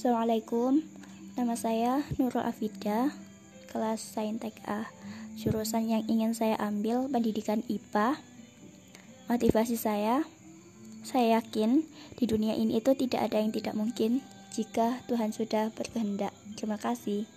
Assalamualaikum, nama saya Nurul Afida, kelas Saintek A. Jurusan yang ingin saya ambil pendidikan IPA. Motivasi saya, saya yakin di dunia ini itu tidak ada yang tidak mungkin jika Tuhan sudah berkehendak. Terima kasih.